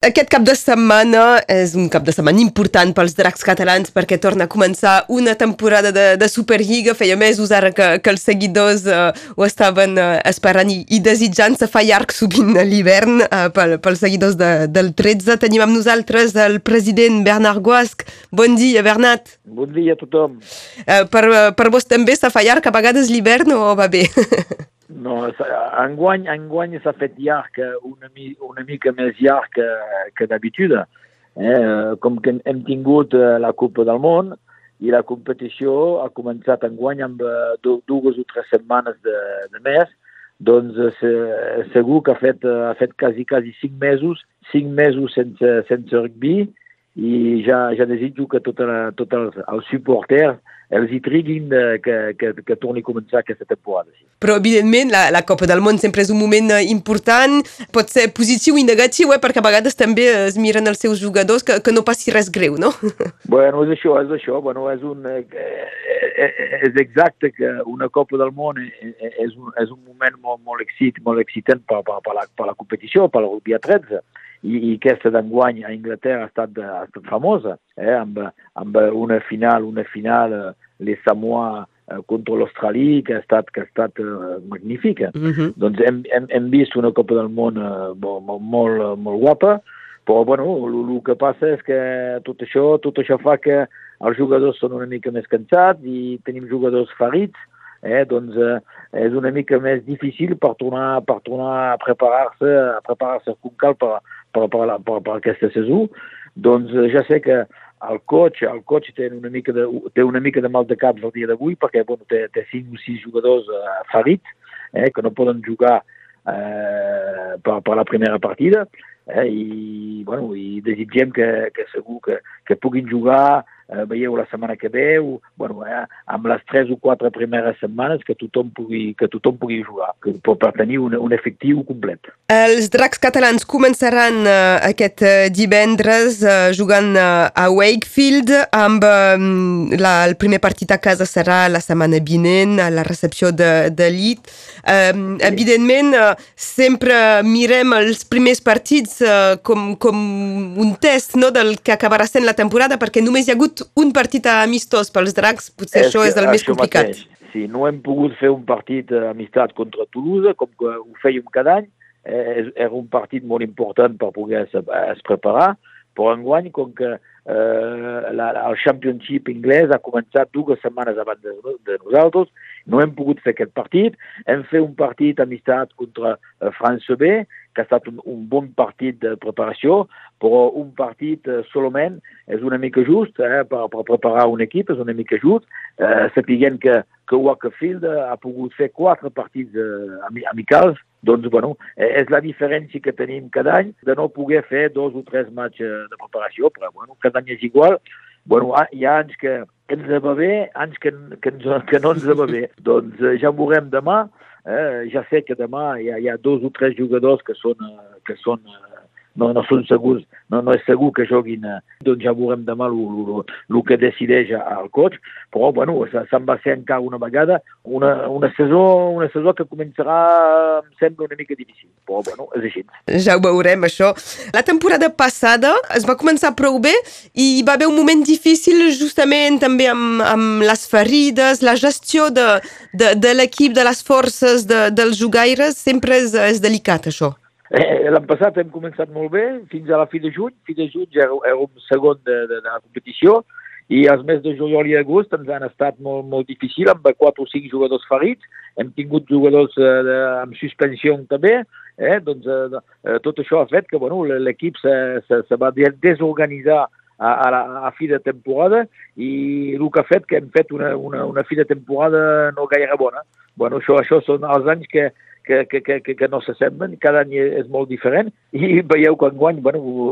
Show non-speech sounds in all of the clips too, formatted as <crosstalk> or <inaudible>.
Aquest cap de setmana és un cap de setmana important pels dracs catalans perquè torna a començar una temporada de, de Superliga. Feia mesos ara que, que els seguidors uh, ho estaven uh, esperant i, i desitjant. Se fa llarg sovint a l'hivern uh, pel, pels seguidors de, del 13. Tenim amb nosaltres el president Bernard Guasc. Bon dia, Bernat. Bon dia a tothom. Uh, per, per vos també se fa llarg a vegades l'hivern o va bé? <laughs> No, enguany, enguany s'ha fet llarg, una, una mica més llarg que, que d'habitude. Eh? Com que hem tingut eh, la Copa del Món i la competició ha començat enguany amb eh, dues o tres setmanes de, de mes, doncs eh, segur que ha fet, ha fet quasi, quasi cinc mesos, cinc mesos sense, sense rugby i ja, ja desitjo que tots tot els, els supporters els hi triguin de, que, que, que torni a començar aquesta temporada. Sí. Però, evidentment, la, la Copa del Món sempre és un moment eh, important, pot ser positiu i negatiu, eh, perquè a vegades també es miren els seus jugadors que, que no passi res greu, no? <laughs> Bueno, és això, és això. Bueno, és, un, eh, eh, és exacte que una Copa del Món és un, és un moment molt, molt, excit, molt excitant per, per, per, la, per la competició, per la rugby 13 i, i aquesta d'enguany a Anglaterra ha estat, ha estat famosa, eh, amb, amb una final, una final, eh, les Samoa eh, contra l'Austràlia, que ha estat, que ha estat uh, magnífica. Uh -huh. Doncs hem, hem, hem vist una Copa del Món uh, molt, molt, molt guapa, però bueno, el que passa és que tot això, tot això fa que els jugadors són una mica més cansats i tenim jugadors ferits, eh, doncs eh, és una mica més difícil per tornar, per tornar a preparar-se a preparar-se com cal per, per, per, per, per aquesta saison, doncs eh, ja sé que el coach, el coach té una mica de, té una mica de mal de caps el dia d'avui perquè bueno, té, té cinc o sis jugadors eh, ferits eh, que no poden jugar eh, per, per la primera partida eh, i, bueno, i desitgem que, que segur que, que puguin jugar eh, veieu la setmana que ve, o, bueno, eh, amb les tres o quatre primeres setmanes que tothom pugui, que tothom pugui jugar, que, per, per tenir un, un efectiu complet. Els dracs catalans començaran uh, aquest uh, divendres uh, jugant uh, a Wakefield amb uh, la, el primer partit a casa serà la setmana vinent a la recepció de, de l'IT. Sí. Evidentment, uh, sempre mirem els primers partits uh, com, com un test no, del que acabarà sent la temporada perquè només hi ha hagut un partit amistós pels dracs, potser és això és el més complicat. Mateix. Sí, no hem pogut fer un partit amistat contra Toulouse, com que ho fèiem cada any, eh, era un partit molt important per poder es, es preparar, però enguany, com que eh, la, el Championship anglès ha començat dues setmanes abans de, de nosaltres, no hem pogut fer aquest partit, hem fet un partit amistat contra eh, France B, que ha estat un, un bon partit de preparació, però un partit eh, solament és una mica just eh, per, per preparar un equip, és una mica just, eh, sapiguent que, que Wakefield ha pogut fer quatre partits eh, amicals, doncs, bueno, eh, és la diferència que tenim cada any de no poder fer dos o tres matxs de preparació, però bueno, cada any és igual. Bueno, hi ha anys que, que ens va bé, anys que, que, ens, que no ens va bé. <laughs> doncs eh, ja ho veurem demà, Eh, ja sé que demà hi ha, hi ha dos o tres jugadors que són, eh, que són eh, no, no són segurs, no, no és segur que joguin, eh, doncs ja veurem demà el que decideix el coach, però bueno, se'n va ser encara una vegada una, una, saison, una saison que començarà, em sembla, una mica difícil, però bueno, és així. Ja ho veurem, això. La temporada passada es va començar prou bé i va haver un moment difícil justament també amb, amb les ferides, la gestió de, de, de l'equip, de les forces de, dels jugaires, sempre és, és delicat, això. Eh, L'any passat hem començat molt bé, fins a la fi de juny. Fi de juny ja érem segon de, de, de la competició i els mesos de juliol i agost ens han estat molt, molt difícil amb quatre o cinc jugadors ferits. Hem tingut jugadors eh, de, amb suspensió també. Eh? Doncs, eh, eh, tot això ha fet que bueno, l'equip se, se, se va desorganitzar a, a, la, a fi de temporada i el que ha fet que hem fet una, una, una fi de temporada no gaire bona. Bueno, això, això són els anys que, que, que, que, que no s'assemblen, cada any és molt diferent i veieu que enguany bueno, ho,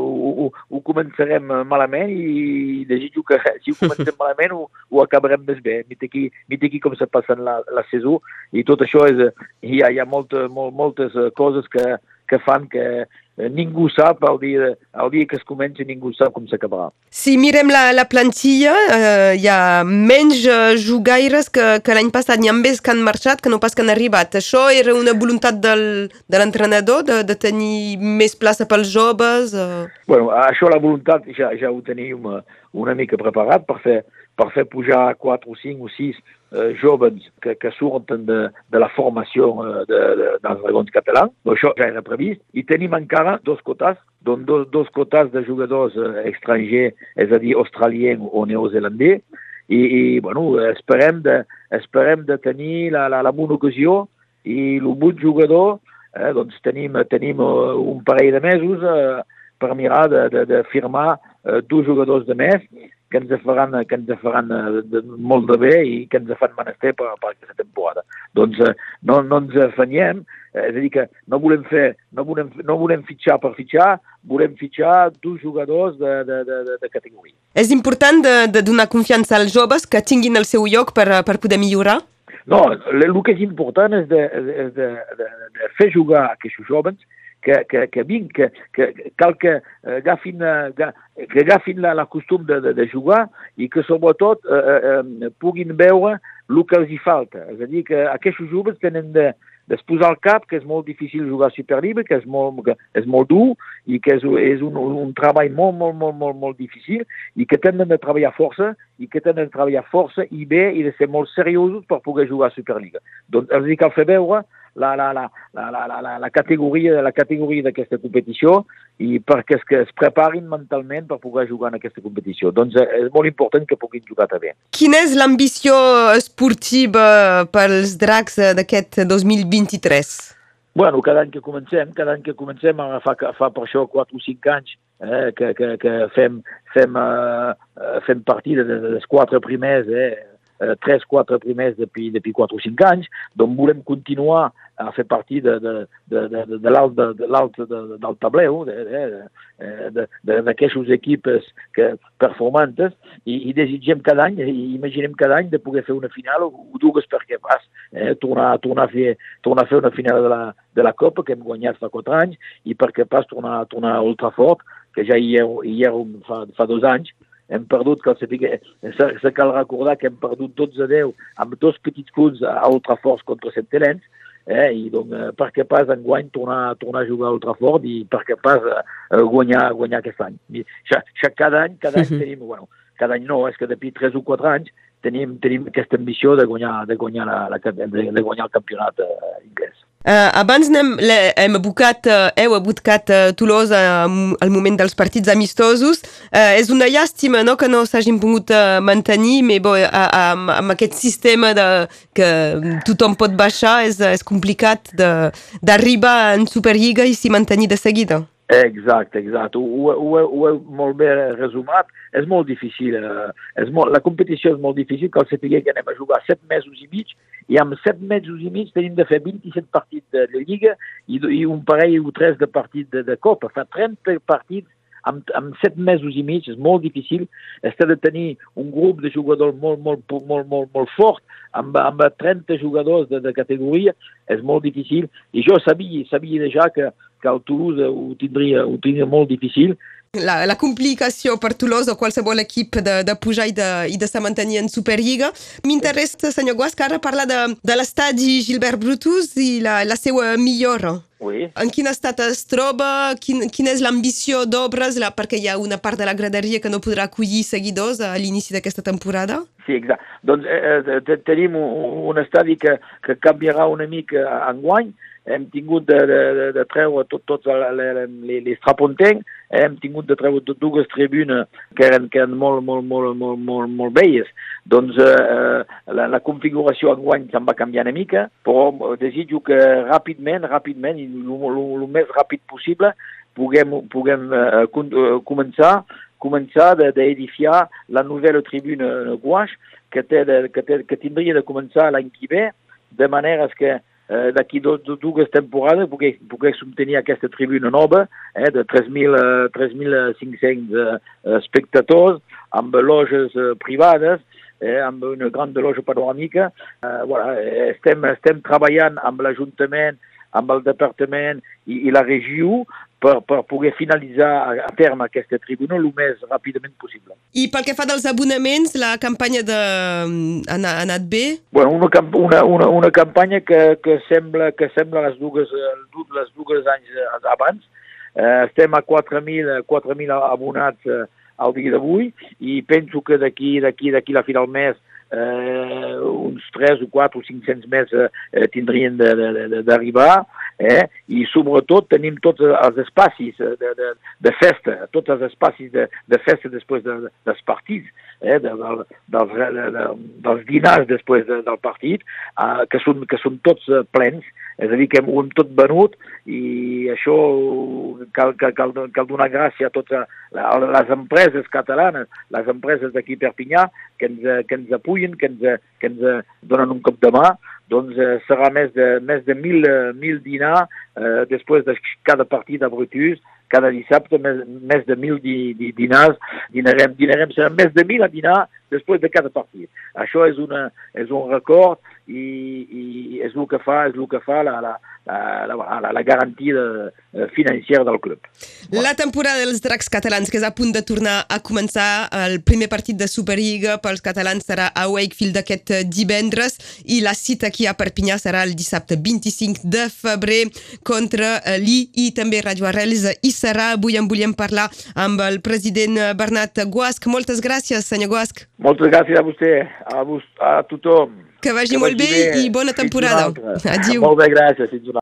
ho, ho començarem malament i desitjo que <laughs> si ho comencem malament ho, ho acabarem més bé. Mira aquí, mira aquí com se passen la, la saison i tot això és, hi ha, hi ha molta, molt, moltes coses que, que fan que eh, ningú sap, el dia, el dia que es comença ningú sap com s'acabarà. Si mirem la, la plantilla, eh, hi ha menys eh, jugaires que, que l'any passat. N'hi ha més que han marxat que no pas que han arribat. Això era una voluntat del, de l'entrenador de, de tenir més plaça pels joves? Eh... Bueno, això la voluntat ja, ja ho tenim una, una mica preparat per fer, per fer pujar 4 o 5 o 6 eh, joves que, que surten de, de la formació eh, de, de, dels dragons catalans. Això ja era previst. I tenim encara dos cotes, doncs dos, dos cotes de jugadors eh, estrangers, és a dir, australiens o neozelandès, i, i bueno, esperem de, esperem de tenir la, la, la bona ocasió i el bon jugador, eh, doncs tenim, tenim uh, un parell de mesos eh, per mirar de, de, de firmar eh, dos jugadors de més que ens faran, que ens faran eh, de, molt de bé i que ens fan menester per, per aquesta temporada. Doncs eh, no, no ens afanyem, eh, és a dir que no volem fer, no volem, no volem fitxar per fitxar, volem fitxar dos jugadors de, de, de, de, de categoria. És important de, de donar confiança als joves que tinguin el seu lloc per, per poder millorar? No, el, el que és important és de, és de, de, de fer jugar aquests joves que, que, que vinc, que, que cal que agafin, que agafin la, la costum de, de, de jugar i que sobretot eh, eh, puguin veure el que els hi falta. És a dir, que aquests joves tenen de, desposar al cap que és molt difícil jugar a Superliga, que és molt, que és molt dur i que és, és un, un treball molt, molt, molt, molt, molt difícil i que tenen de treballar força i que tenen de treballar força i bé i de ser molt seriosos per poder jugar a Superliga. Doncs els cal fer veure la, la, la, la, la, la, la categoria la categoria d'aquesta competició i perquè es, que es preparin mentalment per poder jugar en aquesta competició. Doncs eh, és molt important que puguin jugar també. Quina és l'ambició esportiva pels dracs eh, d'aquest 2023? Bueno, cada any que comencem, cada any que comencem, fa, fa per això 4 o 5 anys eh, que, que, que fem, fem, uh, fem partida dels quatre primers, eh, eh, 3-4 primers depuis, depuis 4 o 5 anys, doncs volem continuar a fer partir de, de, de, de, de l'alt de, de, de, del tableu, d'aquestes de, equipes que, performantes, i, i desitgem cada any, i imaginem cada any de poder fer una final o, o dues perquè pas, eh, tornar, tornar, a fer, tornar a fer una final de la, de la Copa que hem guanyat fa 4 anys, i perquè pas tornar, tornar a Ultrafort, que ja hi era, hi era fa, fa dos anys, hem perdut, cal saber, se cal recordar que hem perdut 12 a 10 amb dos petits punts a Ultrafort contra Centelens, eh, i doncs eh, per què pas enguany tornar, tornar a jugar a Ultrafort i per què pas eh, guanyar, guanyar aquest any. I, xa, xa, cada any, cada any tenim, bueno, cada any no, és que depuis 3 o 4 anys tenim, tenim aquesta ambició de guanyar, de guanyar, la, la, de, de guanyar el campionat eh, inglès. Uh, abans hem, hem abocat, uh, heu abocat uh, Tolosa uh, al moment dels partits amistosos. Uh, és una llàstima no, que no s'hagin pogut uh, mantenir, però uh, amb, amb aquest sistema de, que tothom pot baixar és, és complicat d'arribar en Superliga i s'hi mantenir de seguida. Exacte, exacte. Ho, ho, ho heu molt bé resumat. És molt difícil. Eh, és molt, la competició és molt difícil. Cal saber que anem a jugar 7 mesos i mig i amb 7 mesos i mig tenim de fer 27 partits de, de Lliga i, i un parell o tres de partits de, de Copa. Fa 30 partits amb, amb 7 mesos i mig, és molt difícil. Està de tenir un grup de jugadors molt, molt, molt, molt, molt fort, amb, amb 30 jugadors de, de categoria, és molt difícil. I jo sabia, sabia ja que que el Toulouse ho tindria, ho tindria molt difícil. La, la complicació per Toulouse o qualsevol equip de, de pujar i de, i de se mantenir en Superliga. M'interessa, senyor Guasca, ara parlar de, de l'estadi Gilbert Brutus i la, la seva millora. Oui. En quin estat es troba? Quin, quina és l'ambició d'obres? Perquè hi ha una part de la graderia que no podrà acollir seguidors a l'inici d'aquesta temporada? Sí, exacte. Doncs eh, eh tenim un, un estadi que, que canviarà una mica enguany, hem tingut de, de, de treure tots tot les, les, les trapontencs, hem tingut de treure dues tribunes que eren, que eren molt, molt, molt, molt, molt, molt velles. Doncs eh, la, la configuració enguany se'n va canviar una mica, però desitjo que ràpidament, ràpidament, i el més ràpid possible, puguem, puguem eh, començar començar d'edificar la nouvelle tribuna Guaix, que, té de, que, té, que tindria de començar l'any que ve, de manera que eh, d'aquí dues temporades pogués, poguéssim tenir aquesta tribuna nova eh, de 3.500 eh, espectadors amb loges eh, privades eh, amb una gran loja panoràmica. Eh, voilà, estem, estem treballant amb l'Ajuntament, amb el departament i, i la regió per, per poder finalitzar a, terme aquesta tribuna el més ràpidament possible. I pel que fa dels abonaments, la campanya de... ha, anat bé? Bueno, una, una, una, una campanya que, que, sembla, que sembla les dues, les dues anys abans. Eh, estem a 4.000 abonats eh, al dia d'avui i penso que d'aquí d'aquí d'aquí la final mes eh, uns 3 o 4 o 500 més eh, tindrien d'arribar eh? i sobretot tenim tots els espacis de, de, de festa, tots els espacis de, de festa després de, de, dels partits, eh? de, de, dels, de, de, dels dinars després de, del partit, eh, que, són, que són tots plens, és a dir, que ho hem tot venut i això cal, cal, cal, cal donar gràcia a totes les empreses catalanes, les empreses d'aquí Perpinyà, que ens, que ens apuyen, que ens, que ens donen un cop de mà, doncs eh, serà més de, més de mil, mil dinars eh, després de cada partit a Brutus, cada dissabte més, més de mil di, di, dinars, dinarem, dinarem, serà més de mil a dinar després de cada partit. Això és, una, és un record i, i és el que fa, és el que fa la, la, la, la, la garantia de, financera del club. La temporada dels dracs catalans, que és a punt de tornar a començar, el primer partit de Superliga pels catalans serà a Wakefield aquest divendres i la cita aquí a Perpinyà serà el dissabte 25 de febrer contra l'I i també Radio Arrels i serà. Avui en volíem parlar amb el president Bernat Guasc. Moltes gràcies, senyor Guasc. Moltes gràcies a vostè, a, vos, a tothom. Que vagi que molt bé, bé i bona temporada. Adéu. Molt bé, gràcies. Fins una